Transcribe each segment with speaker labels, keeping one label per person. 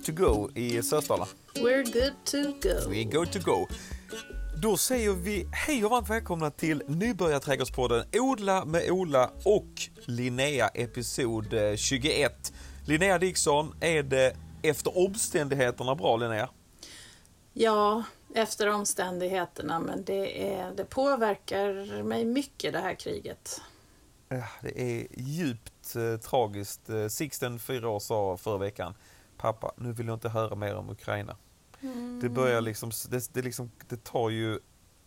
Speaker 1: good to go i Sösdala.
Speaker 2: We're good to go.
Speaker 1: We good to go. Då säger vi hej och varmt välkomna till Nybörjarträdgårdspodden Odla med Ola och Linnea episod 21. Eh, Linnea Dixon, är det efter omständigheterna bra Linnea?
Speaker 2: Ja, efter omständigheterna, men det, är, det påverkar mig mycket det här kriget.
Speaker 1: Det är djupt eh, tragiskt. Eh, Sixten, fyra år, sa förra veckan pappa, nu vill jag inte höra mer om Ukraina. Mm. Det börjar liksom det, det, liksom, det tar ju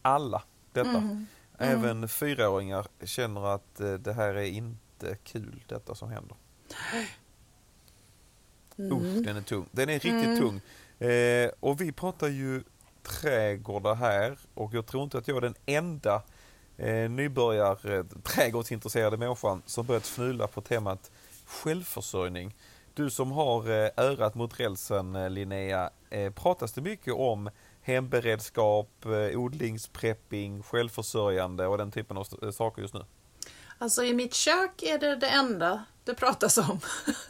Speaker 1: alla detta. Mm. Även mm. fyraåringar känner att eh, det här är inte kul, detta som händer. Mm. Usch, den är tung. Den är riktigt mm. tung. Eh, och vi pratar ju trädgårdar här och jag tror inte att jag är den enda eh, nybörjar eh, trädgårdsintresserade människan som börjat fnula på temat självförsörjning. Du som har eh, örat mot rälsen eh, Linnea, eh, pratas det mycket om hemberedskap, odlingsprepping, självförsörjande och den typen av saker just nu?
Speaker 2: Alltså i mitt kök är det det enda det pratas om.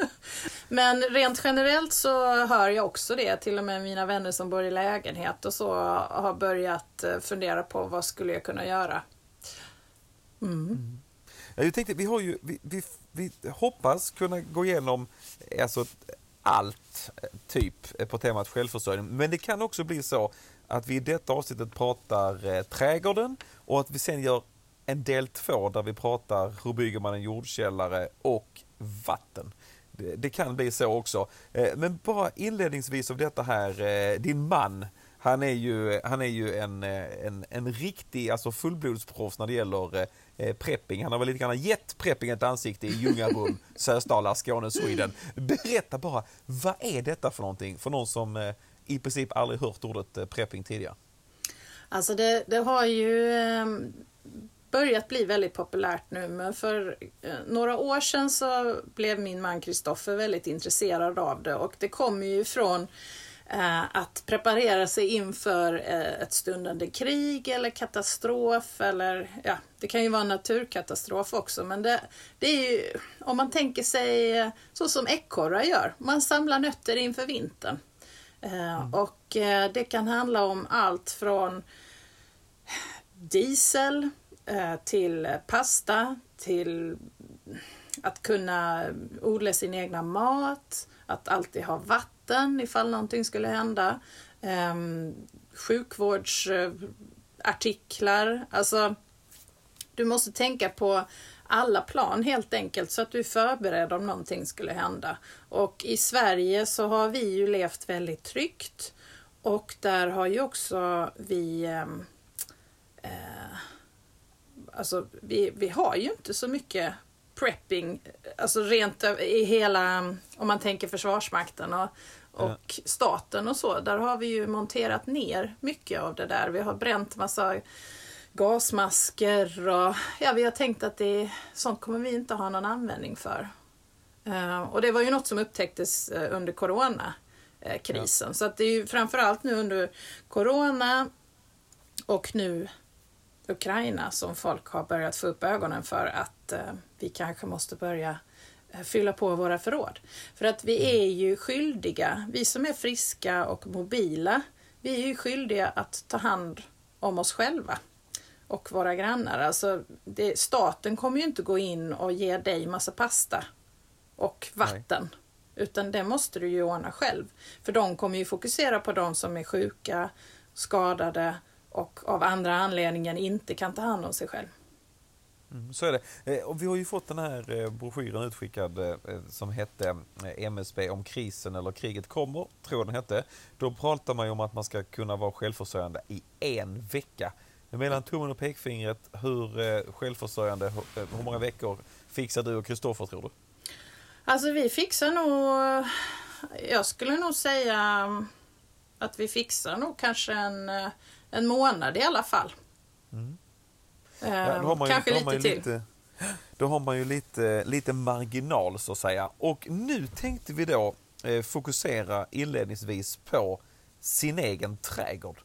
Speaker 2: Men rent generellt så hör jag också det, till och med mina vänner som bor i lägenhet och så har börjat fundera på vad skulle jag kunna göra.
Speaker 1: Mm. Mm. Jag tänkte, vi, har ju, vi, vi, vi hoppas kunna gå igenom alltså, allt typ på temat självförsörjning. Men det kan också bli så att vi i detta avsnittet pratar eh, trädgården och att vi sen gör en del två där vi pratar hur bygger man en jordkällare och vatten. Det, det kan bli så också. Eh, men bara inledningsvis av detta här, eh, din man han är ju, han är ju en, eh, en, en riktig alltså fullblodsproffs när det gäller eh, prepping. Han har väl lite grann gett prepping ett ansikte i Ljungarum, Sösdala, Skåne, Sweden. Berätta bara, vad är detta för någonting för någon som eh, i princip aldrig hört ordet eh, prepping tidigare?
Speaker 2: Alltså det, det har ju eh, börjat bli väldigt populärt nu men för eh, några år sedan så blev min man Kristoffer väldigt intresserad av det och det kommer ju från Eh, att preparera sig inför eh, ett stundande krig eller katastrof eller ja, det kan ju vara en naturkatastrof också men det, det är ju om man tänker sig eh, så som ekorrar gör, man samlar nötter inför vintern. Mm. Och det kan handla om allt från diesel till pasta till att kunna odla sin egna mat, att alltid ha vatten vatten ifall någonting skulle hända. Eh, sjukvårdsartiklar. Alltså, du måste tänka på alla plan helt enkelt så att du är förberedd om någonting skulle hända. Och i Sverige så har vi ju levt väldigt tryggt och där har ju också vi ehm, eh, Alltså vi, vi har ju inte så mycket prepping, alltså rent i hela, om man tänker Försvarsmakten och, och staten och så, där har vi ju monterat ner mycket av det där. Vi har bränt massa gasmasker och ja, vi har tänkt att det, sånt kommer vi inte ha någon användning för. Uh, och det var ju något som upptäcktes uh, under coronakrisen. Ja. Så att det är ju framförallt nu under corona och nu Ukraina som folk har börjat få upp ögonen för att vi kanske måste börja fylla på våra förråd. För att vi är ju skyldiga, vi som är friska och mobila, vi är ju skyldiga att ta hand om oss själva och våra grannar. Alltså, det, staten kommer ju inte gå in och ge dig massa pasta och vatten. Nej. Utan det måste du ju ordna själv. För de kommer ju fokusera på de som är sjuka, skadade och av andra anledningar inte kan ta hand om sig själv.
Speaker 1: Mm, så är det. Eh, och vi har ju fått den här eh, broschyren utskickad eh, som hette MSB om krisen eller kriget kommer, tror jag den hette. Då pratar man ju om att man ska kunna vara självförsörjande i en vecka. Mellan tummen och pekfingret, hur självförsörjande, hur många veckor fixar du och Kristoffer tror du?
Speaker 2: Alltså vi fixar nog, jag skulle nog säga att vi fixar nog kanske en, en månad i alla fall. Mm. Ja, då har man ju, Kanske lite till. Lite,
Speaker 1: då har man ju lite, lite marginal så att säga. Och nu tänkte vi då eh, fokusera inledningsvis på sin egen trädgård.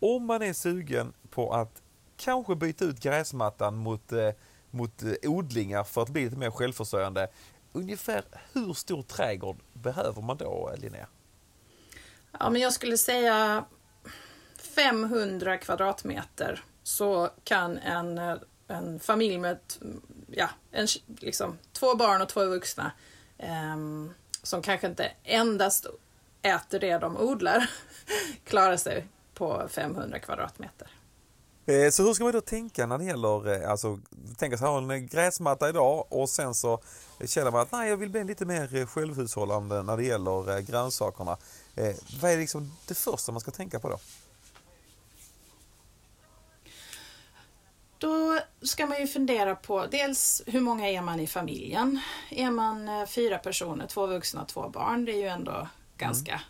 Speaker 1: Om man är sugen på att kanske byta ut gräsmattan mot, eh, mot eh, odlingar för att bli lite mer självförsörjande. Ungefär hur stor trädgård behöver man då, Linnea?
Speaker 2: Ja, men jag skulle säga 500 kvadratmeter så kan en, eh, en familj med ett, ja, en, liksom, två barn och två vuxna eh, som kanske inte endast äter det de odlar klara sig på 500 kvadratmeter.
Speaker 1: Eh, så hur ska man då tänka när det gäller, eh, alltså tänka sig ha en gräsmatta idag och sen så känner man att nej jag vill bli lite mer självhushållande när det gäller grönsakerna. Vad är liksom det första man ska tänka på då?
Speaker 2: Då ska man ju fundera på dels hur många är man i familjen? Är man eh, fyra personer, två vuxna och två barn, det är ju ändå ganska mm.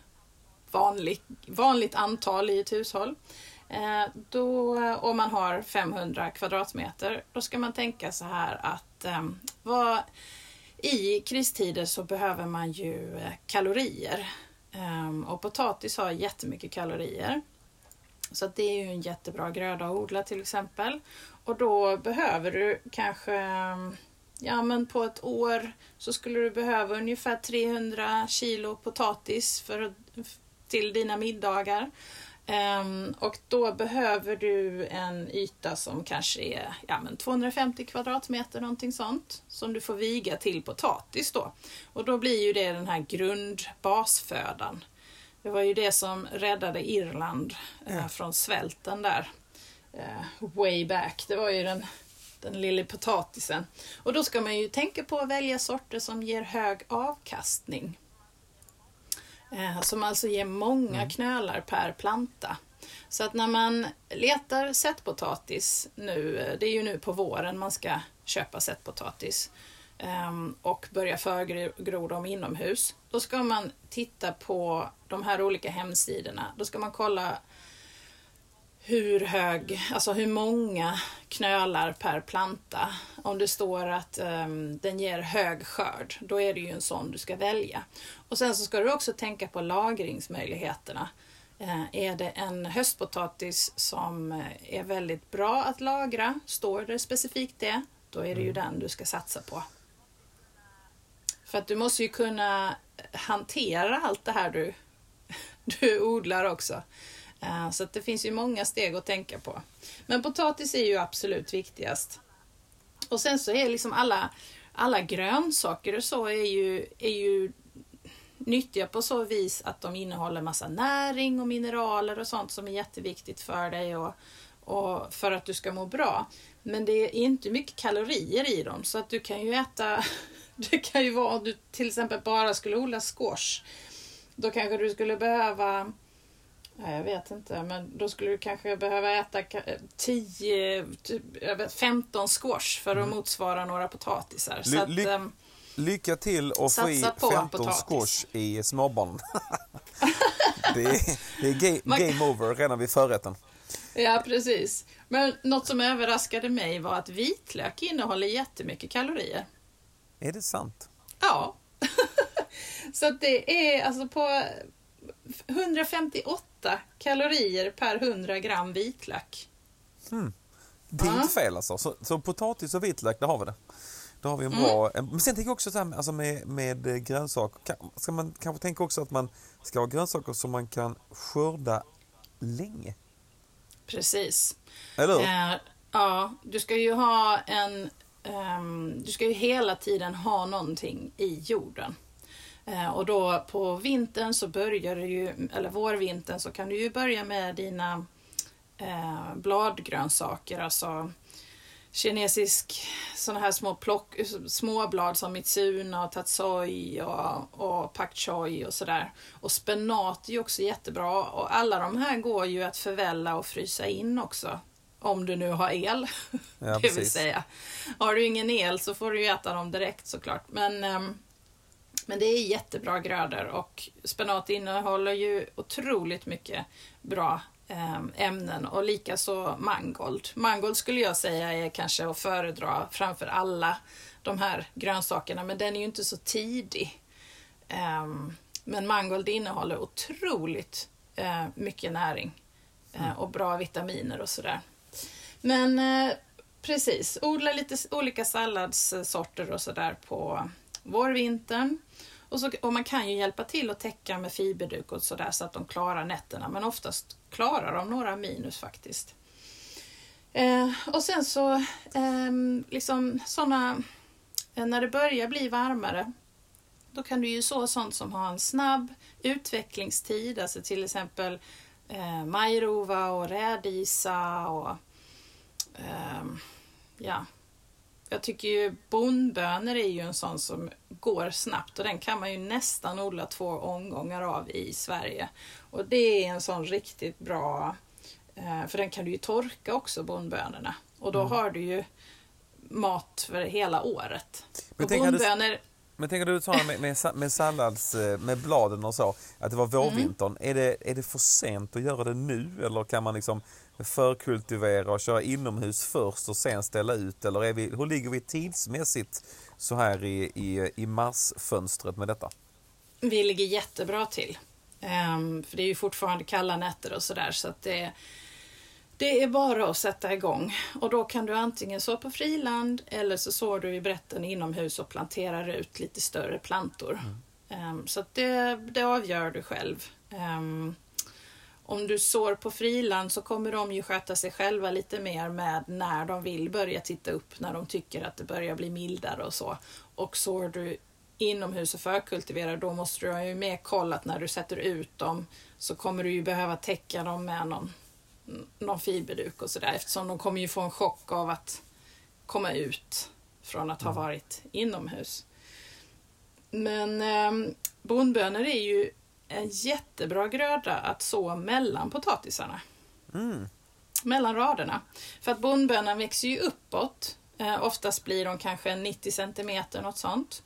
Speaker 2: vanligt, vanligt antal i ett hushåll. Eh, då, om man har 500 kvadratmeter, då ska man tänka så här att eh, vad, i kristider så behöver man ju eh, kalorier. Eh, och potatis har jättemycket kalorier. Så det är ju en jättebra gröda att odla till exempel. Och då behöver du kanske, ja men på ett år så skulle du behöva ungefär 300 kilo potatis för, till dina middagar. Um, och då behöver du en yta som kanske är ja, men 250 kvadratmeter, någonting sånt, som du får viga till potatis då. Och då blir ju det den här grundbasfödan. Det var ju det som räddade Irland uh, från svälten där. Uh, way back. Det var ju den, den lilla potatisen. Och då ska man ju tänka på att välja sorter som ger hög avkastning. Eh, som alltså ger många mm. knölar per planta. Så att när man letar sättpotatis nu, eh, det är ju nu på våren man ska köpa sättpotatis ehm, och börja förgro dem inomhus. Då ska man titta på de här olika hemsidorna. Då ska man kolla hur hög, alltså hur många knölar per planta. Om det står att um, den ger hög skörd, då är det ju en sån du ska välja. Och sen så ska du också tänka på lagringsmöjligheterna. Uh, är det en höstpotatis som eh, är väldigt bra att lagra, står det specifikt det, då är det ju mm. den du ska satsa på. För att du måste ju kunna hantera allt det här du, du odlar också. Eh, så det finns ju många steg att tänka på. Men potatis är ju absolut viktigast. Och sen så är liksom alla, alla grönsaker och så är ju, är ju nyttiga på så vis att de innehåller massa näring och mineraler och sånt som är jätteviktigt för dig och, och för att du ska må bra. Men det är inte mycket kalorier i dem så att du kan ju äta, det kan ju vara om du till exempel bara skulle odla squash. Då kanske du skulle behöva Ja, jag vet inte, men då skulle du kanske behöva äta 10, 15 squash för att mm. motsvara några potatisar.
Speaker 1: Ly att, ly ehm, lycka till och få i 15 potatis. squash i småbarn. det är, det är game, game over redan vid förrätten.
Speaker 2: Ja, precis. Men något som överraskade mig var att vitlök innehåller jättemycket kalorier.
Speaker 1: Är det sant?
Speaker 2: Ja. Så att det är alltså på 158 kalorier per 100 gram vitlök.
Speaker 1: Mm. Det är uh. inte fel alltså. Så, så, potatis och vitlök, där har vi det. Då har vi en mm. bra... Mm. Men sen tänker jag också så här, alltså med, med grönsaker. Ska man kanske tänka också att man ska ha grönsaker som man kan skörda länge?
Speaker 2: Precis.
Speaker 1: Eller?
Speaker 2: Uh, ja, du ska ju ha en... Um, du ska ju hela tiden ha någonting i jorden. Eh, och då på vintern så börjar du ju, eller vårvintern så kan du ju börja med dina eh, bladgrönsaker, alltså kinesisk sådana här små plock, småblad som mitsuna och tatsoi och, och pak choi och sådär. Och spenat är ju också jättebra och alla de här går ju att förvälla och frysa in också. Om du nu har el, ja, det vill säga. Har du ingen el så får du ju äta dem direkt såklart. Men um, men det är jättebra grödor och spenat innehåller ju otroligt mycket bra ehm, ämnen och likaså mangold. Mangold skulle jag säga är kanske att föredra framför alla de här grönsakerna, men den är ju inte så tidig. Ehm, men mangold innehåller otroligt eh, mycket näring eh, mm. och bra vitaminer och sådär. Men eh, precis, odla lite olika salladssorter och sådär på vårvintern. Och, så, och man kan ju hjälpa till att täcka med fiberduk och sådär så att de klarar nätterna. Men oftast klarar de några minus faktiskt. Eh, och sen så, eh, liksom såna, eh, när det börjar bli varmare, då kan du ju så sånt som har en snabb utvecklingstid, alltså till exempel eh, majrova och rädisa och ehm, ja, jag tycker ju bondbönor är ju en sån som går snabbt och den kan man ju nästan odla två omgångar av i Sverige. Och det är en sån riktigt bra, eh, för den kan du ju torka också, bondbönorna. Och då mm. har du ju mat för hela året.
Speaker 1: Men tänk, bondbönor... Men tänker du sa med, med, med sallads, eh, med bladen och så, att det var vårvintern. Mm. Är, det, är det för sent att göra det nu eller kan man liksom förkultivera och köra inomhus först och sen ställa ut? Eller är vi, hur ligger vi tidsmässigt så här i, i, i marsfönstret med detta?
Speaker 2: Vi ligger jättebra till. Um, för det är ju fortfarande kalla nätter och sådär så att det, det är bara att sätta igång. Och då kan du antingen så på friland eller så sår du i brätten inomhus och planterar ut lite större plantor. Mm. Um, så det, det avgör du själv. Um, om du sår på friland så kommer de ju sköta sig själva lite mer med när de vill börja titta upp, när de tycker att det börjar bli mildare och så. Och sår du inomhus och förkultiverar, då måste du ha ju mer koll att när du sätter ut dem så kommer du ju behöva täcka dem med någon, någon fiberduk och sådär eftersom de kommer ju få en chock av att komma ut från att ha mm. varit inomhus. Men eh, bondbönor är ju en jättebra gröda att så mellan potatisarna. Mm. Mellan raderna. För att bondbönan växer ju uppåt. Eh, oftast blir de kanske 90 centimeter, något sånt.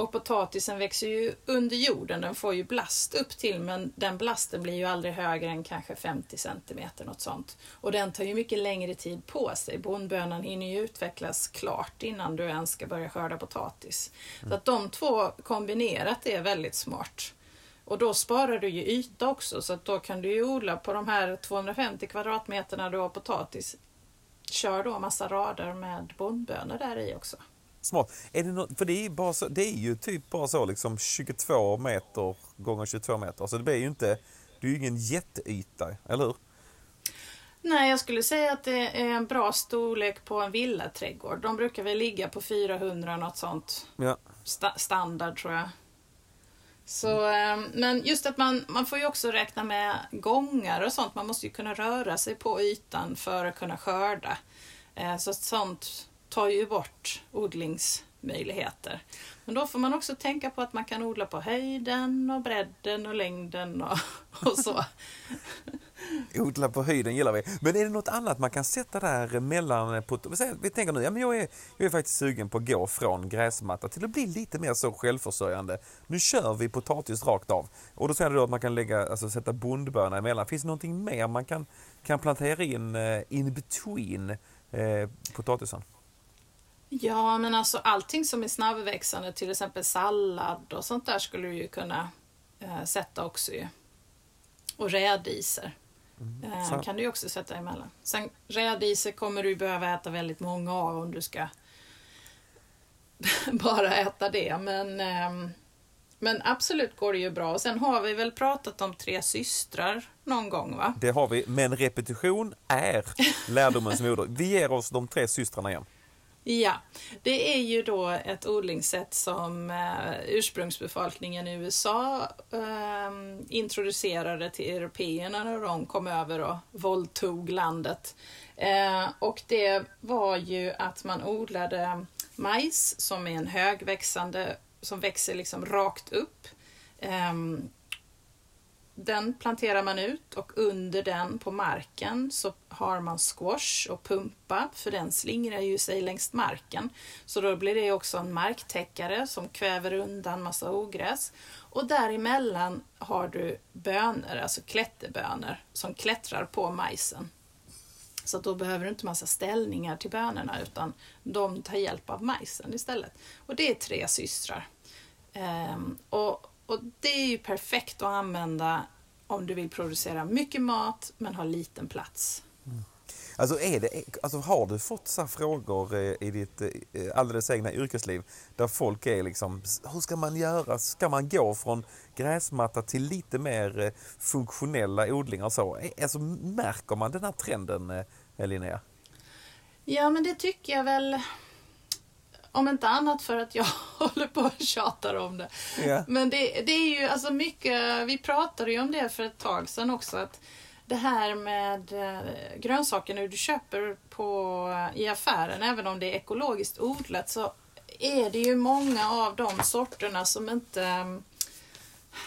Speaker 2: Och potatisen växer ju under jorden, den får ju blast upp till men den blasten blir ju aldrig högre än kanske 50 centimeter, något sånt. Och den tar ju mycket längre tid på sig. Bondbönan hinner ju utvecklas klart innan du ens ska börja skörda potatis. Mm. Så att de två kombinerat är väldigt smart. Och då sparar du ju yta också så att då kan du ju odla på de här 250 kvadratmeterna du har potatis. Kör då massa rader med bondbönor där i också.
Speaker 1: Smart. Är det något, för det är, bara så, det är ju typ bara så liksom 22 meter gånger 22 meter. Så det blir ju inte, det är ju ingen jätteyta, eller hur?
Speaker 2: Nej, jag skulle säga att det är en bra storlek på en villaträdgård. De brukar väl ligga på 400 något sånt. Ja. Sta standard tror jag. Så, ehm, men just att man, man får ju också räkna med gångar och sånt. Man måste ju kunna röra sig på ytan för att kunna skörda. Eh, så sånt tar ju bort odlingsmöjligheter. Men då får man också tänka på att man kan odla på höjden och bredden och längden och, och så.
Speaker 1: Odla på höjden gillar vi. Men är det något annat man kan sätta där mellan... På, vi tänker nu, ja, men jag, är, jag är faktiskt sugen på att gå från gräsmatta till att bli lite mer så självförsörjande. Nu kör vi potatis rakt av. Och då säger du att man kan lägga, alltså, sätta bondböna emellan. Finns det någonting mer man kan, kan plantera in eh, in between eh, potatisen?
Speaker 2: Ja, men alltså allting som är snabbväxande, till exempel sallad och sånt där skulle du ju kunna uh, sätta också ju. Och rädiser. Mm. Eh, kan du också sätta emellan. Sen rädisor kommer du behöva äta väldigt många av om du ska bara äta det. Men, eh, men absolut går det ju bra. Och sen har vi väl pratat om tre systrar någon gång va?
Speaker 1: Det har vi, men repetition är lärdomens moder. Vi ger oss de tre systrarna igen.
Speaker 2: Ja, det är ju då ett odlingssätt som eh, ursprungsbefolkningen i USA ehm, introducerade till européerna när de kom över och våldtog landet. Eh, och det var ju att man odlade majs som är en högväxande, som växer liksom rakt upp. Ehm, den planterar man ut och under den på marken så har man squash och pumpa för den slingrar ju sig längs marken. Så då blir det också en marktäckare som kväver undan massa ogräs. Och däremellan har du bönor, alltså klätterbönor, som klättrar på majsen. Så då behöver du inte massa ställningar till bönorna utan de tar hjälp av majsen istället. Och det är tre systrar. Ehm, och och det är ju perfekt att använda om du vill producera mycket mat men har liten plats.
Speaker 1: Mm. Alltså, är det, alltså har du fått så frågor eh, i ditt eh, alldeles egna yrkesliv där folk är liksom, hur ska man göra? Ska man gå från gräsmatta till lite mer eh, funktionella odlingar så? Alltså, märker man den här trenden, Linnea?
Speaker 2: Ja, men det tycker jag väl. Om inte annat för att jag håller på och tjatar om det. Yeah. Men det, det är ju alltså mycket, vi pratade ju om det för ett tag sedan också. att det här med eh, grönsakerna du köper på, i affären, även om det är ekologiskt odlat, så är det ju många av de sorterna som inte...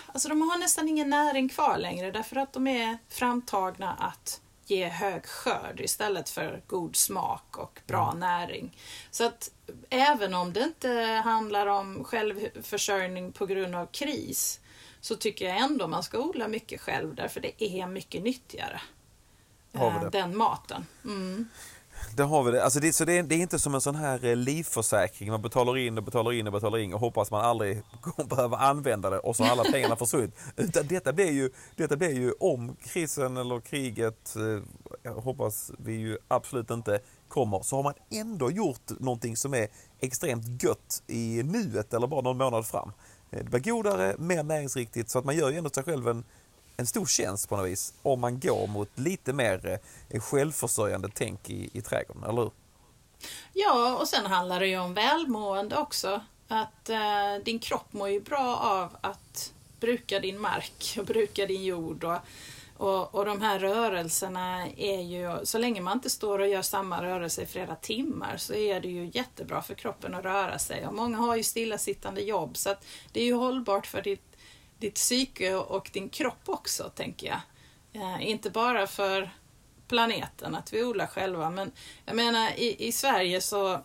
Speaker 2: Alltså de har nästan ingen näring kvar längre därför att de är framtagna att ge hög skörd istället för god smak och bra mm. näring. Så att även om det inte handlar om självförsörjning på grund av kris så tycker jag ändå man ska odla mycket själv därför det är mycket nyttigare. Har Den maten. Mm.
Speaker 1: Det har vi det. Alltså det, så det är, det är, inte som en sån här eh, livförsäkring. Man betalar in och betalar in och betalar in och hoppas man aldrig behöver använda det och så har alla pengarna försvunnit. Utan detta blir ju, detta blir ju om krisen eller kriget, eh, jag hoppas vi ju absolut inte kommer, så har man ändå gjort någonting som är extremt gött i nuet eller bara någon månad fram. Eh, det blir godare, mer näringsriktigt så att man gör ju ändå sig själv en, en stor tjänst på något vis om man går mot lite mer eh, självförsörjande tänk i, i trädgården, eller hur?
Speaker 2: Ja, och sen handlar det ju om välmående också. Att eh, din kropp mår ju bra av att bruka din mark och bruka din jord. Och, och, och de här rörelserna är ju, så länge man inte står och gör samma rörelse i flera timmar så är det ju jättebra för kroppen att röra sig. Och många har ju stillasittande jobb så att det är ju hållbart för ditt, ditt psyke och din kropp också, tänker jag. Eh, inte bara för planeten, att vi odlar själva, men jag menar i, i Sverige så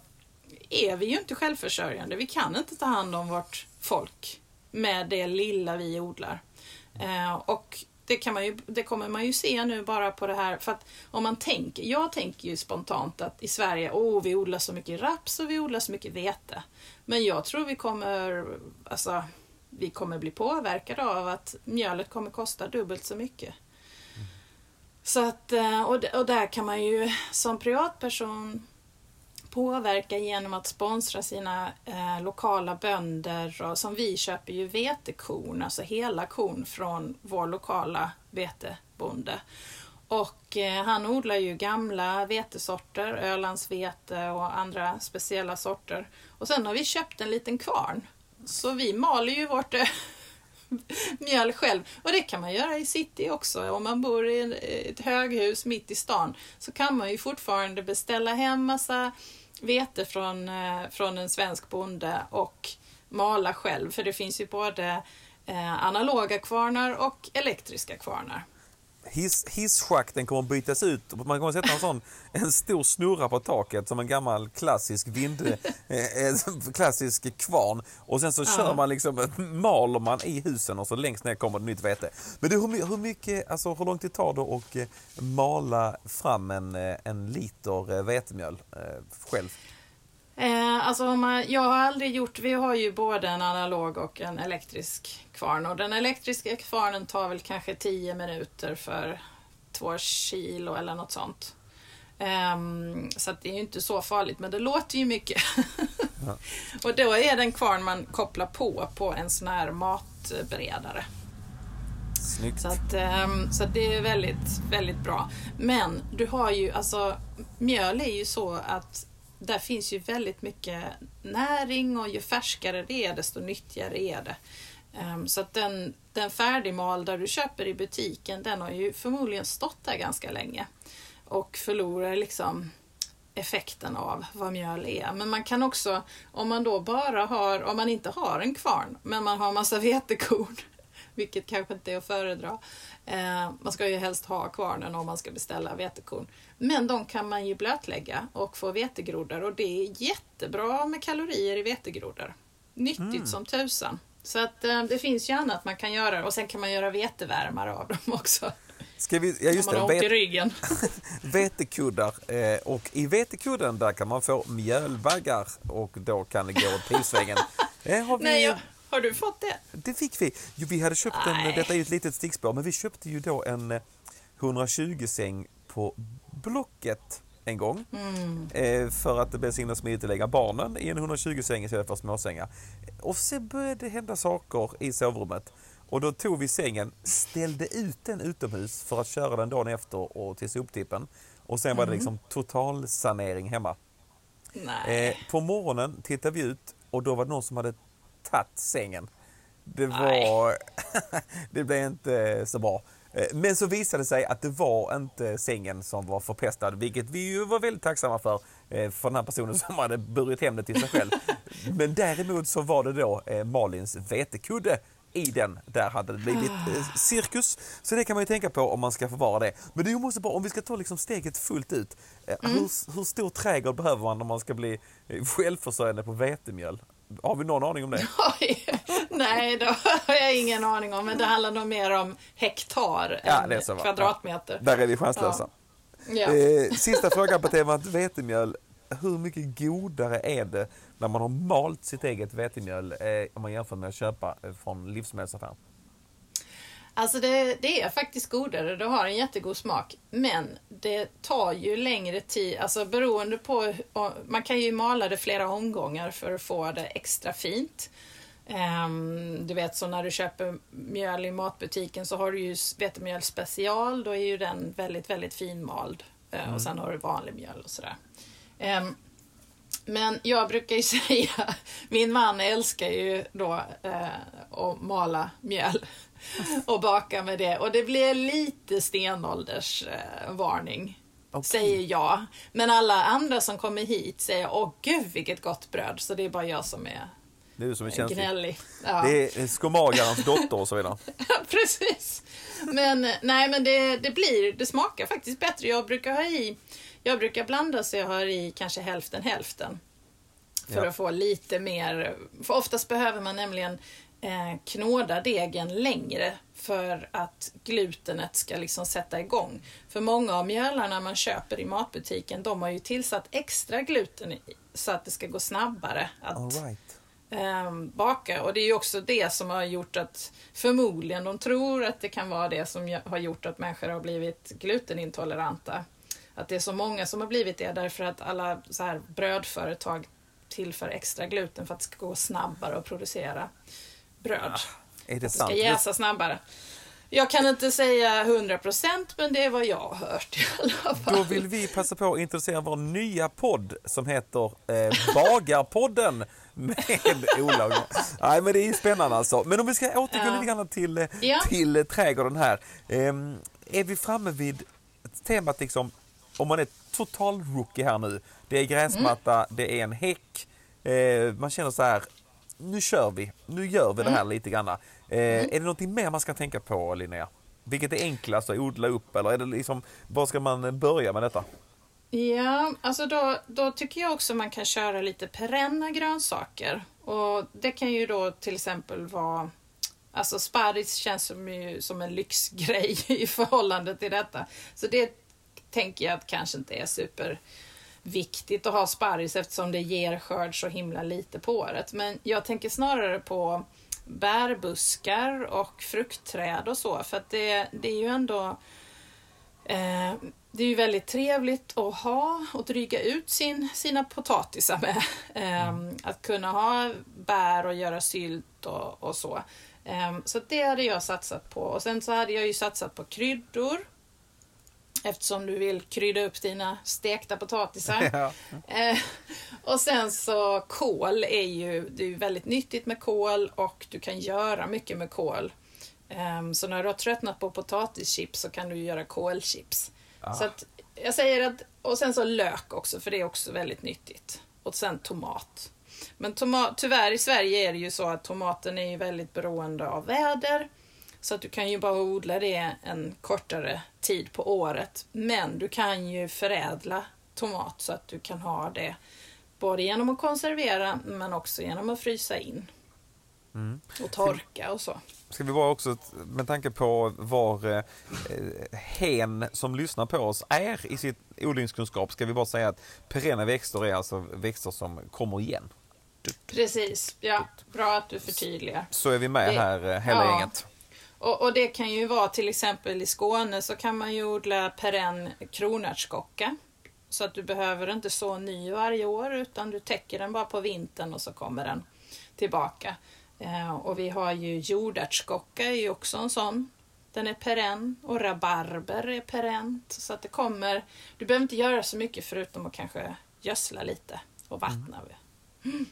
Speaker 2: är vi ju inte självförsörjande. Vi kan inte ta hand om vårt folk med det lilla vi odlar. Eh, och det, kan man ju, det kommer man ju se nu bara på det här. För att om man tänker, jag tänker ju spontant att i Sverige, åh, vi odlar så mycket raps och vi odlar så mycket vete. Men jag tror vi kommer, alltså, vi kommer bli påverkade av att mjölet kommer kosta dubbelt så mycket. Mm. Så att, eh, och, och där kan man ju som privatperson påverka genom att sponsra sina eh, lokala bönder. Och, som vi köper ju vetekorn, alltså hela korn från vår lokala vetebonde. Och eh, han odlar ju gamla vetesorter, Ölandsvete och andra speciella sorter. Och sen har vi köpt en liten kvarn. Så vi maler ju vårt eh, mjöl själv. Och det kan man göra i city också. Om man bor i eh, ett höghus mitt i stan så kan man ju fortfarande beställa hem massa vete från, eh, från en svensk bonde och mala själv. För det finns ju både analoga kvarnar och elektriska kvarnar.
Speaker 1: Hiss, hisschakten kommer att bytas ut. Man kommer att sätta en sån en stor snurra på taket som en gammal klassisk vind, eh, klassisk kvarn. Och sen så ja. kör man liksom, maler man i husen och så längst ner kommer det nytt vete. Men du, hur, hur mycket, alltså hur lång tid tar det att eh, mala fram en, eh, en liter vetemjöl själv?
Speaker 2: Eh, alltså man, jag har aldrig gjort, vi har ju både en analog och en elektrisk kvarn och den elektriska kvarnen tar väl kanske 10 minuter för två kilo eller något sånt. Um, så det är ju inte så farligt, men det låter ju mycket. ja. Och då är det en kvarn man kopplar på på en sån här matberedare.
Speaker 1: Snyggt.
Speaker 2: Så, att, um, så att det är väldigt, väldigt bra. Men du har ju, alltså mjöl är ju så att där finns ju väldigt mycket näring och ju färskare det är desto nyttigare är det. Ehm, så att den, den färdigmalda du köper i butiken den har ju förmodligen stått där ganska länge och förlorar liksom effekten av vad mjöl är. Men man kan också, om man då bara har, om man inte har en kvarn, men man har massa vetekorn, vilket kanske inte är att föredra. Eh, man ska ju helst ha kvarnen om man ska beställa vetekorn. Men de kan man ju blötlägga och få vetegroddar och det är jättebra med kalorier i vetegroddar. Nyttigt mm. som tusan. Så att eh, det finns ju annat man kan göra och sen kan man göra vetevärmare av dem också.
Speaker 1: Ska vi, ja just
Speaker 2: man har ont i ryggen.
Speaker 1: vetekuddar. Eh, och i vetekudden där kan man få mjölbaggar och då kan det gå åt pipsvängen.
Speaker 2: Eh, har, vi... Nej, jag, har du fått det?
Speaker 1: Det fick vi. Jo, vi hade köpt en, detta är ju ett litet stickspår, men vi köpte ju då en 120 säng på Blocket en gång.
Speaker 2: Mm.
Speaker 1: Eh, för att det blev så himla smidigt att lägga barnen i en 120-säng istället för småsängar. Och så började det hända saker i sovrummet. Och då tog vi sängen, ställde ut den utomhus för att köra den dagen efter och till soptippen. Och sen var det liksom totalsanering hemma.
Speaker 2: Nej.
Speaker 1: Eh, på morgonen tittade vi ut och då var det någon som hade tagit sängen. Det var... det blev inte så bra. Eh, Men så visade det sig att det var inte sängen som var förpestad, vilket vi ju var väldigt tacksamma för, eh, för den här personen som hade burit hem den till sig själv. Men däremot så var det då eh, Malins vetekudde i den. Där hade det blivit cirkus. Så det kan man ju tänka på om man ska förvara det. Men det ju måste bara, om vi ska ta liksom steget fullt ut. Eh, hur, hur stor trädgård behöver man om man ska bli självförsörjande på vetemjöl? Har vi någon aning om det?
Speaker 2: Nej, det har jag ingen aning om. Men det handlar nog mer om hektar
Speaker 1: Ja,
Speaker 2: än
Speaker 1: så, va?
Speaker 2: kvadratmeter.
Speaker 1: Där är vi chanslösa.
Speaker 2: Ja.
Speaker 1: Eh, sista frågan på temat vetemjöl. Hur mycket godare är det när man har malt sitt eget vetemjöl eh, om man jämför med att köpa från livsmedelsaffären?
Speaker 2: Alltså det, det är faktiskt godare, det har en jättegod smak. Men det tar ju längre tid, alltså beroende på, man kan ju mala det flera omgångar för att få det extra fint. Ehm, du vet så när du köper mjöl i matbutiken så har du ju vetemjöl special, då är ju den väldigt, väldigt finmald. Eh, Och sen har du vanlig mjöl och sådär. Ehm, men jag brukar ju säga, min man älskar ju då eh, att mala mjöl och baka med det. Och det blir lite stenålders eh,
Speaker 1: Okej.
Speaker 2: säger jag. Men alla andra som kommer hit säger, åh gud vilket gott bröd. Så det är bara jag som är
Speaker 1: Det är du som är känslig.
Speaker 2: gnällig. Ja.
Speaker 1: Det är skomagarens dotter och så vidare.
Speaker 2: Precis. Men nej, men det, det blir, det smakar faktiskt bättre. Jag brukar ha i, jag brukar blanda så jag har i kanske hälften hälften. För
Speaker 1: Ja.
Speaker 2: att få lite mer, för oftast behöver man nämligen knåda degen längre för att glutenet ska liksom sätta igång. För många av mjölarna man köper i matbutiken, de har ju tillsatt extra gluten i, så att det ska gå snabbare att
Speaker 1: right.
Speaker 2: ehm, baka. Och det är ju också det som har gjort att förmodligen de tror att det kan vara det som har gjort att människor har blivit glutenintoleranta. Att det är så många som har blivit det därför att alla så här brödföretag tillför extra gluten för att det ska gå snabbare att producera bröd.
Speaker 1: Är det
Speaker 2: Att det
Speaker 1: sant?
Speaker 2: ska jäsa snabbare. Jag kan inte säga 100% men det är vad jag har hört i alla fall.
Speaker 1: Då vill vi passa på att introducera vår nya podd som heter eh, Bagarpodden med Ola. Nej men det är ju spännande alltså. Men om vi ska återgå
Speaker 2: Ja.
Speaker 1: lite grann till, eh,
Speaker 2: Ja.
Speaker 1: till eh, trädgården här. Ehm, är vi framme vid temat liksom, om man är total rookie här nu. Det är gräsmatta,
Speaker 2: Mm.
Speaker 1: det är en häck. Eh, man känner så här, nu kör vi, nu gör vi det
Speaker 2: Mm.
Speaker 1: här lite grann. Eh, Är det någonting mer man ska tänka på Linnea? Vilket är enklast att odla upp eller är det liksom, var ska man börja med detta?
Speaker 2: Ja, alltså då, då tycker jag också man kan köra lite perenna grönsaker. Och det kan ju då till exempel vara Alltså sparris känns som, ju, som en lyxgrej i förhållande till detta. Så det tänker jag att kanske inte är superviktigt att ha sparris eftersom det ger skörd så himla lite på året. Men jag tänker snarare på bärbuskar och fruktträd och så. För att det, det är ju ändå Eh, det är ju väldigt trevligt att ha och dryga ut sin, sina potatisar med. Eh, Att kunna ha bär och göra sylt och, och så. Eh, så det hade jag satsat på. Och sen så hade jag ju satsat på kryddor. Eftersom du vill krydda upp dina stekta potatisar.
Speaker 1: Ja.
Speaker 2: Eh, och sen så kål är ju, det är ju väldigt nyttigt med kål och du kan göra mycket med kål. Ehm, så när du har tröttnat på potatischips så kan du göra kålchips.
Speaker 1: Ah.
Speaker 2: Så att jag säger att, och sen så lök också för det är också väldigt nyttigt. Och sen tomat. Men tomat, tyvärr i Sverige är det ju så att tomaten är väldigt beroende av väder. Så att du kan ju bara odla det en kortare tid på året. Men du kan ju förädla tomat så att du kan ha det både genom att konservera men också genom att frysa in.
Speaker 1: Mm.
Speaker 2: Och torka och så.
Speaker 1: Ska vi bara också, med tanke på var eh, hen som lyssnar på oss är i sitt odlingskunskap, ska vi bara säga att perenna växter är alltså växter som kommer igen.
Speaker 2: Precis, ja. Bra att du förtydligar.
Speaker 1: Så är vi med
Speaker 2: Det-
Speaker 1: här, eh, hela
Speaker 2: ja.
Speaker 1: gänget.
Speaker 2: Och, och, det kan ju vara till exempel i Skåne så kan man ju odla perenn kronärtskocka. Så att du behöver inte så ny varje år utan du täcker den bara på vintern och så kommer den tillbaka. Eh, och vi har ju jordärtskocka är ju också en sån. Den är perenn och rabarber är perent. Så att det kommer, du behöver inte göra så mycket förutom att kanske gödsla lite och vattna. Mm.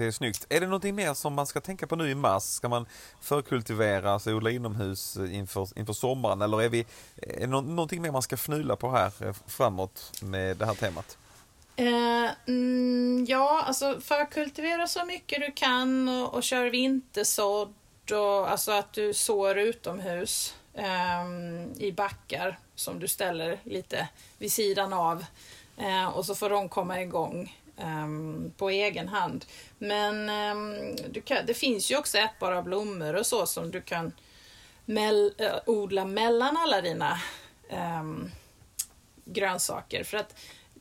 Speaker 1: Det är snyggt. Är det någonting mer som man ska tänka på nu i mars? Ska man förkultivera, alltså odla inomhus eh, inför, inför sommaren eller är, vi, eh, är det någonting mer man ska fnula på här eh, framåt med det här temat?
Speaker 2: Eh, mm, ja, alltså förkultivera så mycket du kan och, och kör vintersådd och alltså att du sår utomhus eh, i backar som du ställer lite vid sidan av eh, och så får de komma igång um, på egen hand. Men um, kan, det finns ju också ätbara blommor och så som du kan mell, uh, eh, odla mellan alla dina um, grönsaker. För att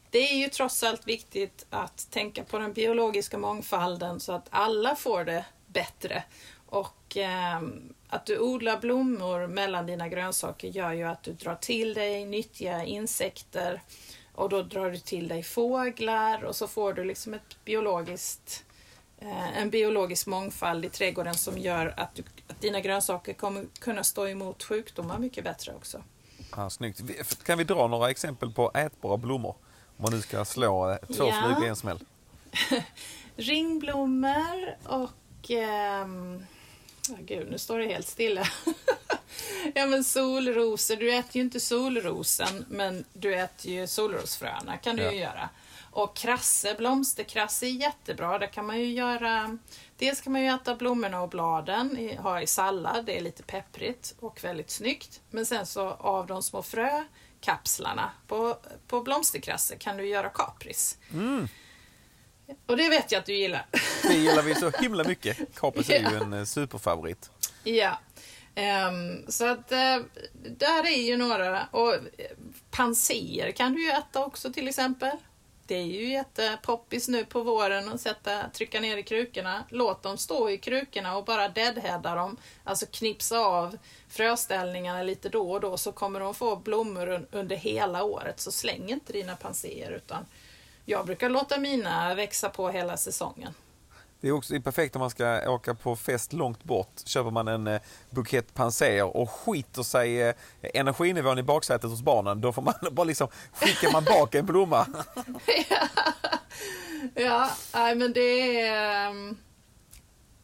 Speaker 2: det är ju trots allt viktigt att tänka på den biologiska mångfalden så att alla får det bättre. Och eh, att du odlar blommor mellan dina grönsaker gör ju att du drar till dig nyttiga insekter och då drar du till dig fåglar och så får du liksom ett biologiskt, eh, en biologisk mångfald i trädgården som gör att, du, att dina grönsaker kommer kunna stå emot sjukdomar mycket bättre också.
Speaker 1: Ja, snyggt. Kan vi dra några exempel på ätbara blommor? Om man nu ska slå eh, två ja. flugor i en smäll.
Speaker 2: Ringblommor och... Ähm, oh, gud, nu står det helt stilla. ja men solrosor, du äter ju inte solrosen men du äter ju solrosfröna kan du ja. ju göra. Och krasse, blomsterkrasse är jättebra. Där kan man ju göra Dels kan man ju äta blommorna och bladen, ha i sallad, det är lite pepprigt och väldigt snyggt. Men sen så av de små frökapslarna på, på blomsterkrasse kan du göra kapris. Mm. Och det vet jag att du gillar.
Speaker 1: Det gillar vi så himla mycket. Kapris är ju en eh, superfavorit.
Speaker 2: Ja, Um, så att uh, där är ju några. Och eh, panser kan du ju äta också till exempel. Det är ju jättepoppis nu på våren att sätta, trycka ner i krukorna. Låt dem stå i krukorna och bara deadheada dem. Alltså knipsa av fröställningarna lite då och då så kommer de få blommor under hela året. Så släng inte dina panser utan jag brukar låta mina växa på hela säsongen.
Speaker 1: Det är också perfekt om man ska åka på fest långt bort. Köper man en eh, bukett panser och skiter sig eh, energinivån i baksätet hos barnen. Då får man bara liksom, skickar man bak en blomma.
Speaker 2: ja, ja men det är... Um,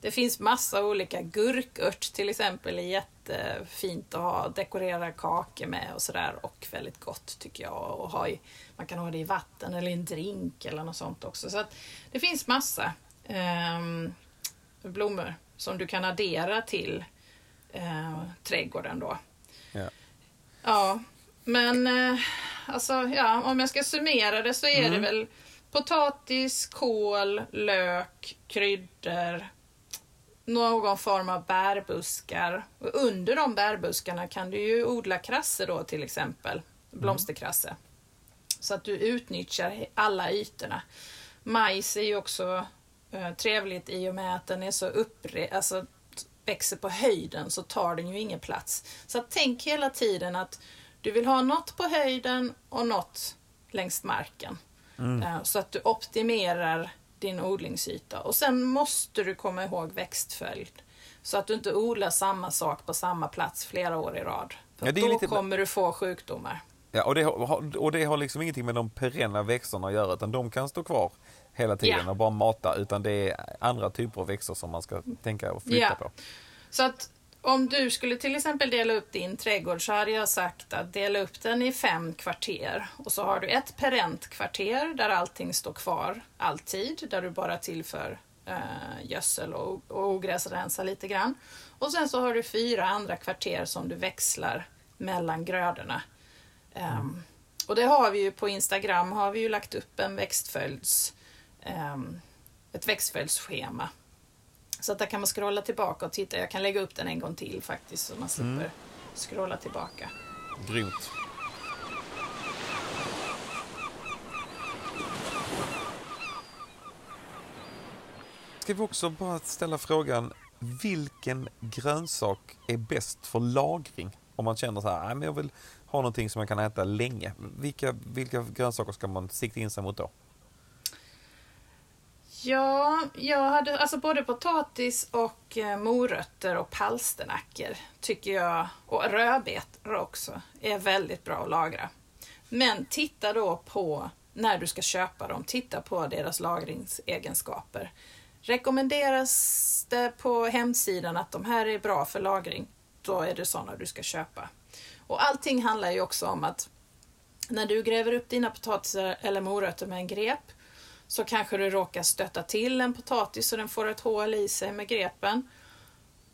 Speaker 2: det finns massa olika. Gurkört till exempel är jättefint att ha, dekorera kakor med och sådär och väldigt gott tycker jag. Och ha i, man kan ha det i vatten eller i en drink eller något sånt också. Så att det finns massa blommor som du kan addera till eh, trädgården då. Ja. ja men eh, alltså, ja, om jag ska summera det så är mm. det väl potatis, kål, lök, kryddor, någon form av bärbuskar. Och under de bärbuskarna kan du ju odla krasse då till exempel, blomsterkrasse. Mm. Så att du utnyttjar alla ytorna. Majs är ju också trevligt i och med att den är så uppre, alltså växer på höjden så tar den ju ingen plats. Så tänk hela tiden att du vill ha något på höjden och något längs marken. Mm. Eh, så att du optimerar din odlingsyta. Och sen måste du komma ihåg växtföljd. Så att du inte odlar samma sak på samma plats flera år i rad. För ja, då lite... kommer du få sjukdomar.
Speaker 1: Ja, och det, har, och det har liksom ingenting med de perenna växterna att göra utan de kan stå kvar hela tiden yeah. och bara mata utan det är andra typer av växter som man ska tänka och flytta yeah. på.
Speaker 2: Så att om du skulle till exempel dela upp din trädgård så hade jag sagt att dela upp den i fem kvarter och så har du ett perent kvarter där allting står kvar alltid, där du bara tillför eh, gödsel och, och ogräsrensar lite grann. Och sen så har du fyra andra kvarter som du växlar mellan grödorna. Um, och det har vi ju på Instagram har vi ju lagt upp en växtföljds um, ett växtföljdsschema. Så att där kan man scrolla tillbaka och titta. Jag kan lägga upp den en gång till faktiskt så man slipper mm. scrolla tillbaka.
Speaker 1: Grymt. Ska vi också bara ställa frågan, vilken grönsak är bäst för lagring? Om man känner så här, nej men jag vill ha någonting som man kan äta länge. Vilka, vilka grönsaker ska man sikta in sig mot då?
Speaker 2: Ja, jag hade alltså både potatis och eh, morötter och palsternackor tycker jag, och rödbetor också, är väldigt bra att lagra. Men titta då på när du ska köpa dem, titta på deras lagringsegenskaper. Rekommenderas det på hemsidan att de här är bra för lagring, då är det sådana du ska köpa. Och allting handlar ju också om att när du gräver upp dina potatisar eller morötter med en grep så kanske du råkar stötta till en potatis så den får ett hål i sig med grepen.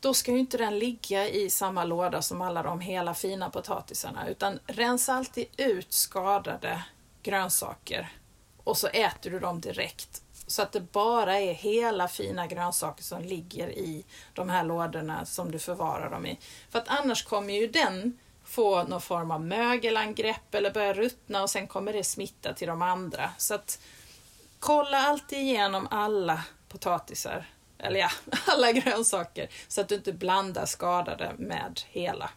Speaker 2: Då ska ju inte den ligga i samma låda som alla de hela fina potatisarna utan rensa alltid ut skadade grönsaker och så äter du dem direkt. Så att det bara är hela fina grönsaker som ligger i de här lådorna som du förvarar dem i. För att annars kommer ju den få någon form av mögelangrepp eller börja ruttna och sen kommer det smitta till de andra. Så att kolla alltid igenom alla potatisar, eller ja, alla grönsaker så att du inte blandar skadade med hela.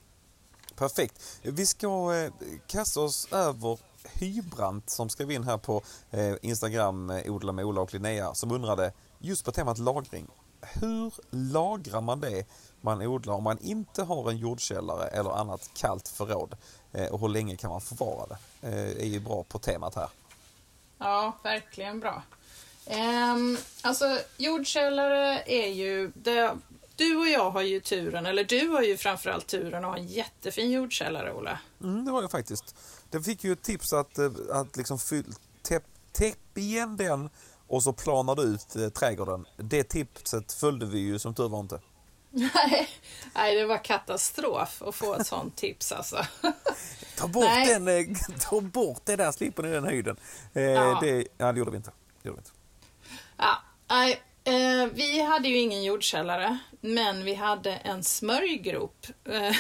Speaker 1: Perfekt. Vi ska eh, kasta oss över Hybrant som skrev in här på eh, Instagram, eh, Odla med Ola och Linnea, som undrade just på temat lagring. Hur lagrar man det man odlar om man inte har en jordkällare eller annat kallt förråd? Eh, och hur länge kan man förvara det? Eh, är ju bra på temat här.
Speaker 2: Ja, verkligen bra. Um, alltså, jordkällare är ju... Det, du och jag har ju turen, eller du har ju framförallt turen att ha en jättefin jordkällare, Ola.
Speaker 1: Mm, det har jag faktiskt. Jag fick ju ett tips att, eh, att liksom täpp, täpp igen den och så planar du ut eh, trädgården. Det tipset följde vi ju som tur var inte.
Speaker 2: Nej, nej det var katastrof att få ett sånt tips alltså.
Speaker 1: Ta bort, den, eh, ta bort det där slippen i den höjden. Eh, ja. Det, ja, det gjorde vi inte. Det gjorde vi inte.
Speaker 2: Ja, nej, eh, vi hade ju ingen jordkällare, men vi hade en smörjgrop eh,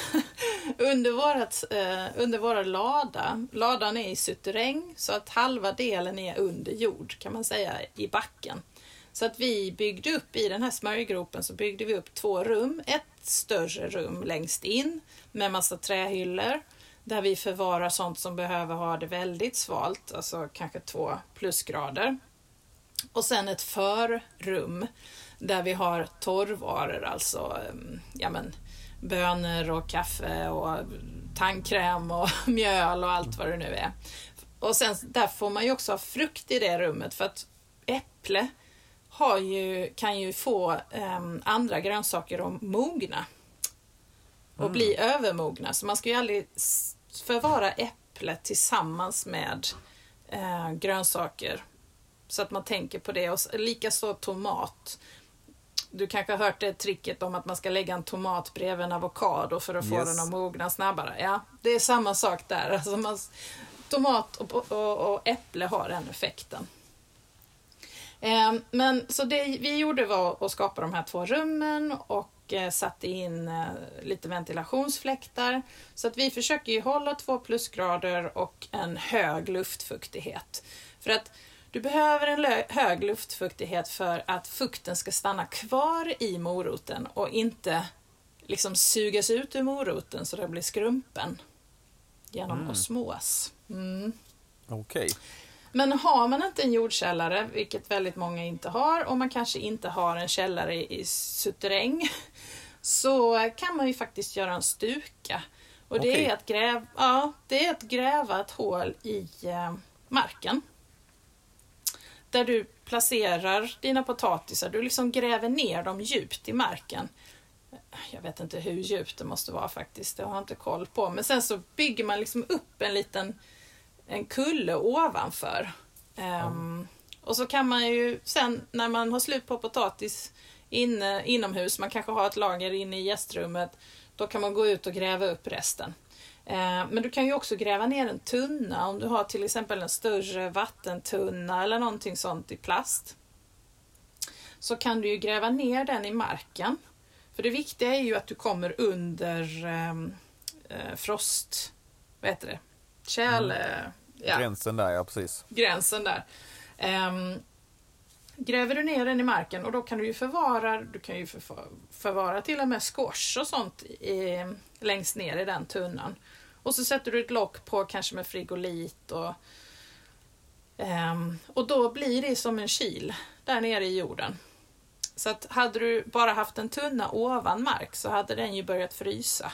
Speaker 2: under, vårat, eh, under vår lada. Ladan är i suterräng, så att halva delen är under jord, kan man säga, i backen. Så att vi byggde upp, i den här smörjgropen, så byggde vi upp två rum. Ett större rum längst in med massa trähyllor där vi förvarar sånt som behöver ha det väldigt svalt, alltså kanske två plusgrader. Och sen ett förrum där vi har torrvaror, alltså mm, ja men, bönor och kaffe och tandkräm och mjöl och allt vad det nu är. Och sen där får man ju också ha frukt i det rummet för att äpple har ju, kan ju få um, andra grönsaker att mogna och mm. bli övermogna. Så man ska ju aldrig förvara äpplet tillsammans med eh, grönsaker. Så att man tänker på det. Och likaså tomat. Du kanske har hört det tricket om att man ska lägga en tomat bredvid en avokado för att få yes. den att mogna snabbare. Ja, det är samma sak där. Alltså man, tomat och, och, och äpple har den effekten. Eh, men så det vi gjorde var att skapa de här två rummen och Eh, satte in eh, lite ventilationsfläktar. Så att vi försöker ju hålla två plusgrader och en hög luftfuktighet. För att du behöver en hög luftfuktighet för att fukten ska stanna kvar i moroten och inte liksom sugas ut ur moroten så det blir skrumpen genom mm. osmos. Mm.
Speaker 1: Okay.
Speaker 2: Men har man inte en jordkällare, vilket väldigt många inte har, och man kanske inte har en källare i suterräng, så kan man ju faktiskt göra en stuka. Och det, okay. är att gräva, ja, det är att gräva ett hål i eh, marken. Där du placerar dina potatisar. Du liksom gräver ner dem djupt i marken. Jag vet inte hur djupt det måste vara faktiskt, det har jag inte koll på. Men sen så bygger man liksom upp en liten en kulle ovanför. Um, och så kan man ju sen när man har slut på potatis inne, inomhus, man kanske har ett lager inne i gästrummet, då kan man gå ut och gräva upp resten. Uh, men du kan ju också gräva ner en tunna om du har till exempel en större vattentunna eller någonting sånt i plast. Så kan du ju gräva ner den i marken. För det viktiga är ju att du kommer under um, uh, frost... Vad heter det? Kärl... Mm.
Speaker 1: Ja. Gränsen där, ja precis.
Speaker 2: Gränsen där. Um, gräver du ner den i marken och då kan du ju förvara, du kan ju förvara till och med squash och sånt i, längst ner i den tunnan. Och så sätter du ett lock på kanske med frigolit och, um, och då blir det som en kil där nere i jorden. Så att hade du bara haft en tunna ovan mark så hade den ju börjat frysa.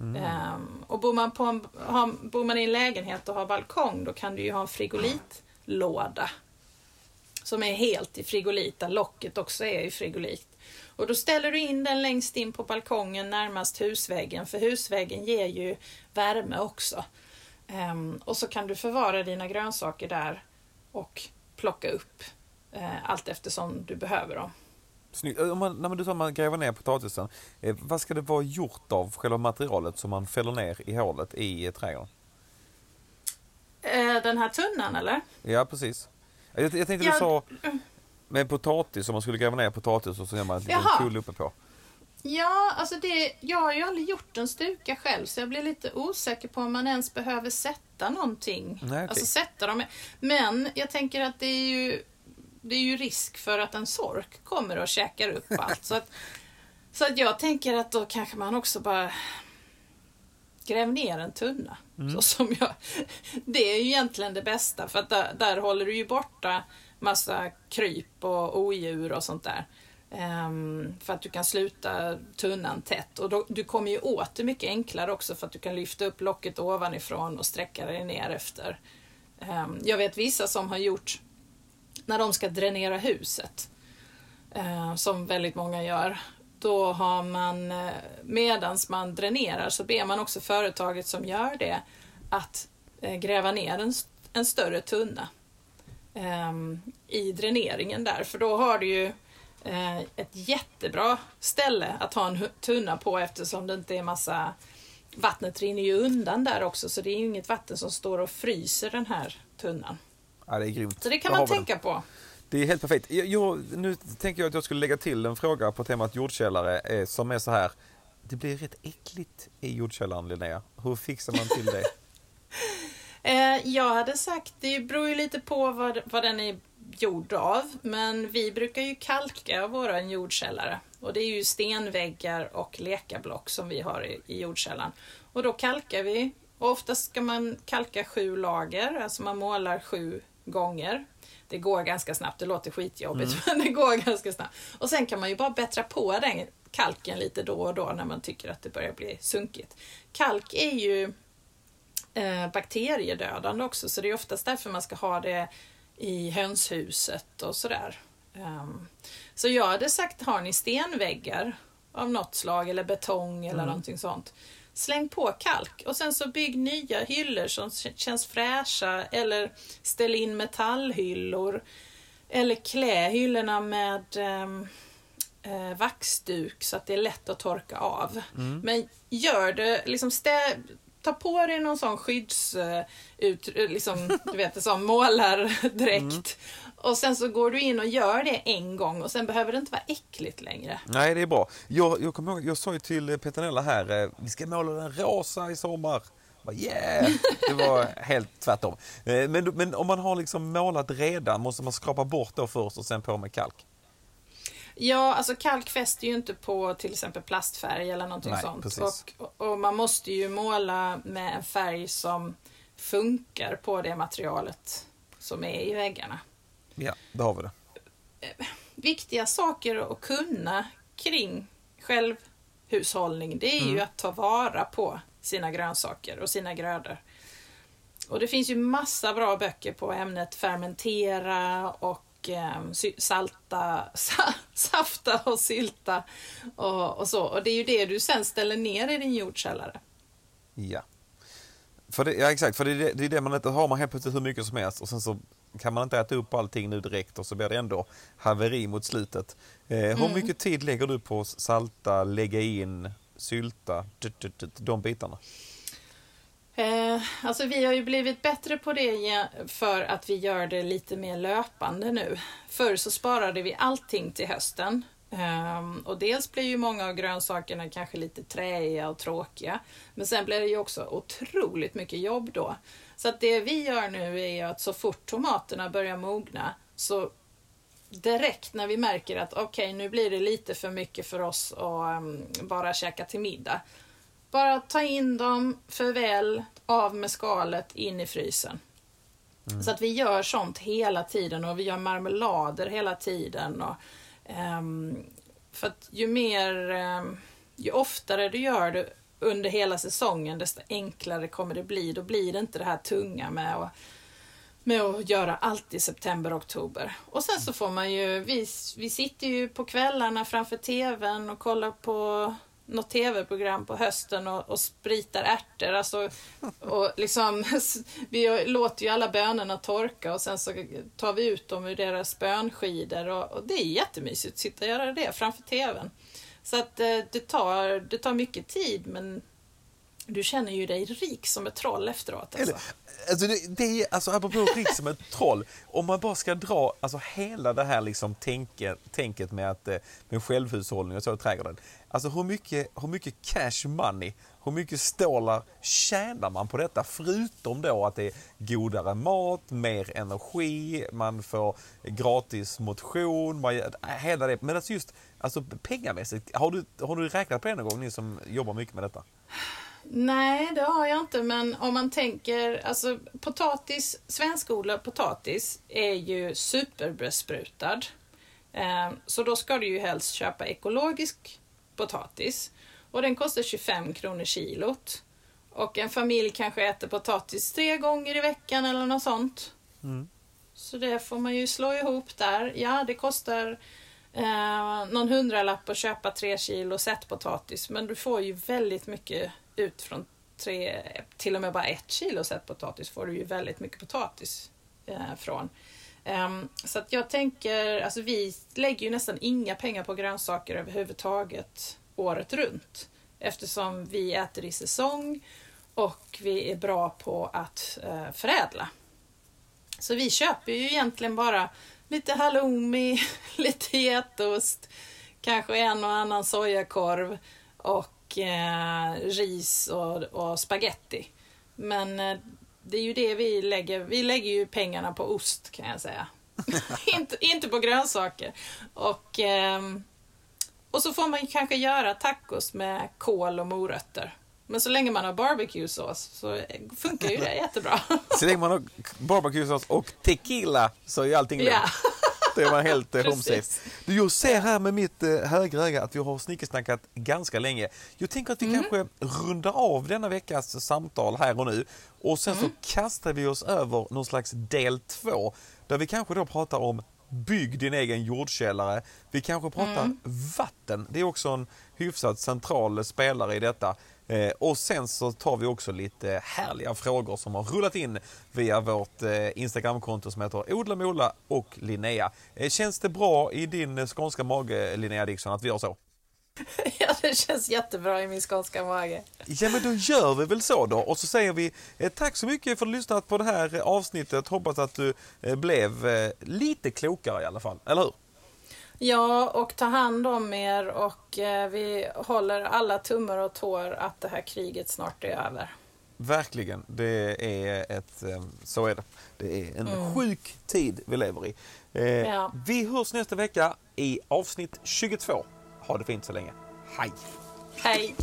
Speaker 2: Mm. Um, och bor man, på en, har, bor man i en lägenhet och har balkong då kan du ju ha en frigolitlåda. Som är helt i frigolit, där locket också är i frigolit. Och då ställer du in den längst in på balkongen närmast husväggen, för husväggen ger ju värme också. Um, och så kan du förvara dina grönsaker där och plocka upp uh, allt eftersom du behöver dem.
Speaker 1: Snyggt. Om man, när du sa man gräver ner potatisen, eh, vad ska det vara gjort av själva materialet som man fäller ner i hålet i eh, trädgården?
Speaker 2: Eh, den här tunnan eller?
Speaker 1: Ja, precis. Jag, jag tänkte ja. du sa med potatis, om man skulle gräva ner potatis och så gör man en liten kull uppe på.
Speaker 2: Ja, alltså det, jag har ju aldrig gjort en stuka själv så jag blir lite osäker på om man ens behöver sätta någonting. Nej, okay. Alltså sätta dem. Men jag tänker att det är ju det är ju risk för att en sork kommer och käkar upp allt. så, att, så att jag tänker att då kanske man också bara gräv ner en tunna. Mm. Så som jag, det är ju egentligen det bästa för att där, där håller du ju borta massa kryp och odjur och sånt där. Um, för att du kan sluta tunnan tätt och då, du kommer ju åt det mycket enklare också för att du kan lyfta upp locket ovanifrån och sträcka dig ner efter. Um, jag vet vissa som har gjort när de ska dränera huset, uh, som väldigt många gör, då har man, eh, medans man dränerar, så ber man också företaget som gör det att eh, gräva ner en, en större tunna i dräneringen där, för då har du ju eh, ett jättebra ställe att ha en tunna på eftersom det inte är massa Vattnet rinner ju undan där också så det är inget vatten som står och fryser den här tunnan.
Speaker 1: Ja, det är grymt.
Speaker 2: Så det kan man tänka på.
Speaker 1: Det är helt perfekt. Jag, jag, nu tänker jag att jag skulle lägga till en fråga på temat jordkällare eh, som är så här. Det blir rätt äckligt i jordkällaren Linnea. Hur fixar man till det?
Speaker 2: eh, jag hade sagt, det beror ju lite på vad, vad den är gjord av. Men vi brukar ju kalka våra jordkällare. Och det är ju stenväggar och lekablock som vi har i, i jordkällaren. Och då kalkar vi. Och oftast ska man kalka sju lager, alltså man målar sju gånger. Det går ganska snabbt, det låter skitjobbigt mm. men det går ganska snabbt. Och sen kan man ju bara bättra på den kalken lite då och då när man tycker att det börjar bli sunkigt. Kalk är ju eh, bakteriedödande också så det är oftast därför man ska ha det i hönshuset och sådär. Um, så jag hade sagt, har ni stenväggar av något slag eller betong eller mm. någonting sånt Släng på kalk och sen så bygg nya hyllor som känns fräscha eller ställ in metallhyllor. Eller klä hyllorna med eh, vaxduk så att det är lätt att torka av. Mm. Men gör det, liksom stä, ta på dig någon sån skydds... Uh, ut, liksom, du vet, en sån målardräkt. Mm. Och sen så går du in och gör det en gång och sen behöver det inte vara äckligt längre.
Speaker 1: Nej, det är bra. Jag, jag, ihåg, jag sa ju till Petronella här, eh, vi ska måla den rosa i sommar. Bara, yeah! Det var helt tvärtom. Eh, men, men om man har liksom målat redan, måste man skrapa bort då först och sen på med kalk?
Speaker 2: Ja, alltså kalk fäster ju inte på till exempel plastfärg eller någonting Nej, sånt. Och, och, man måste ju måla med en färg som funkar på det materialet som är i väggarna.
Speaker 1: Ja, då har vi det.
Speaker 2: Eh, viktiga saker att kunna kring självhushållning, det är mm. ju att ta vara på sina grönsaker och sina grödor. Och det finns ju massa bra böcker på ämnet fermentera och eh, salta, sa, safta och sylta och, och, så. Och det är ju det du sen ställer ner i din jordkällare.
Speaker 1: Ja. För det, ja exakt, för det är det, det, är det man inte har man helt plötsligt hur mycket som helst och sen så kan man inte äta upp allting nu direkt och så blir det ändå haveri mot slutet. Eh, mm. Hur mycket tid lägger du på att salta, lägga in, sylta, de bitarna?
Speaker 2: Eh, alltså vi har ju blivit bättre på det för att vi gör det lite mer löpande nu. Förr så sparade vi allting till hösten. Eh, och dels blir ju många av grönsakerna kanske lite träiga och tråkiga. Men sen blir det ju också otroligt mycket jobb då. Så att det vi gör nu är att så fort tomaterna börjar mogna så direkt när vi märker att okej, okay, nu blir det lite för mycket för oss att um, bara käka till middag. Bara ta in dem för väl, av med skalet, in i frysen. Mm. Så att vi gör sånt hela tiden och vi gör marmelader hela tiden. Och, um, för att ju mer, um, ju oftare du gör det under hela säsongen, desto enklare kommer det bli. Då blir det inte det här tunga med att med att göra allt i september, oktober. Och sen så får man ju, vi, vi sitter ju på kvällarna framför TVn och kollar på något tv-program på hösten och, och spritar ärtor. Alltså, och liksom, vi låter ju alla bönorna torka och sen så tar vi ut dem ur deras bönskidor och, och det är jättemysigt att sitta och göra det framför TVn. Så att eh, det tar, det tar mycket tid men du känner ju dig rik som ett troll efteråt. Alltså.
Speaker 1: Alltså det, det är, alltså apropå rik som ett troll, om man bara ska dra alltså hela det här liksom tänket, tänket med, att, eh, med självhushållning och så i trädgården. Alltså hur mycket, hur mycket cash money, hur mycket stålar tjänar man på detta? Förutom då att det är godare mat, mer energi, man får gratis motion, man, hela det. Men alltså just alltså pengamässigt, har du, har du räknat på det någon gång, ni som jobbar mycket med detta?
Speaker 2: Nej, det har jag inte, men om man tänker, alltså potatis, svenskodlad potatis är ju superbesprutad. Eh, så då ska du ju helst köpa ekologisk potatis. Och den kostar 25 kronor kilot. Och en familj kanske äter potatis tre gånger i veckan eller något sånt. Mm. Så det får man ju slå ihop där. Ja, det kostar eh, någon hundralapp att köpa tre kilo potatis men du får ju väldigt mycket ut från tre, till och med bara ett kilo potatis får du ju väldigt mycket potatis eh, från. Um, så att jag tänker, alltså vi lägger ju nästan inga pengar på grönsaker överhuvudtaget året runt. Eftersom vi äter i säsong och vi är bra på att eh, förädla. Så vi köper ju egentligen bara lite halloumi, lite getost, kanske en och annan sojakorv och eh, ris och, och spaghetti. Men eh, det är ju det vi lägger. Vi lägger ju pengarna på ost kan jag säga. inte, inte på grönsaker. Och, eh, och så får man kanske göra tacos med kål och morötter. Men så länge man har barbecue-sås så funkar ju det jättebra.
Speaker 1: så länge man har barbecue-sås och tequila så är allting lugnt. Ja. Det var helt eh, home. Du, jag ser här med mitt eh, högra öga att vi har snickersnackat ganska länge. Jag tänker att vi mm. kanske rundar av denna veckas samtal här och nu och sen mm. så kastar vi oss över någon slags del två där vi kanske då pratar om bygg din egen jordkällare. Vi kanske pratar mm. vatten. Det är också en hyfsat central spelare i detta. Eh, och sen så tar vi också lite härliga frågor som har rullat in via vårt eh, Instagramkonto som heter Odla Mola och Linnea. Eh, känns det bra i din skånska mage, Linnea Dixon, att vi gör så?
Speaker 2: Ja, det känns jättebra i min skånska mage.
Speaker 1: Ja, men då gör vi väl så då. Och så säger vi tack så mycket för att du lyssnat på det här avsnittet. Hoppas att du blev lite klokare i alla fall, eller hur?
Speaker 2: Ja, och ta hand om er och eh, vi håller alla tummar och tår att det här kriget snart är över.
Speaker 1: Verkligen, det är ett, eh, så är det. Det är en mm. sjuk tid vi lever i. Eh, ja. Vi hörs nästa vecka i avsnitt 22. Ha det fint så länge. Hej!
Speaker 2: Hej!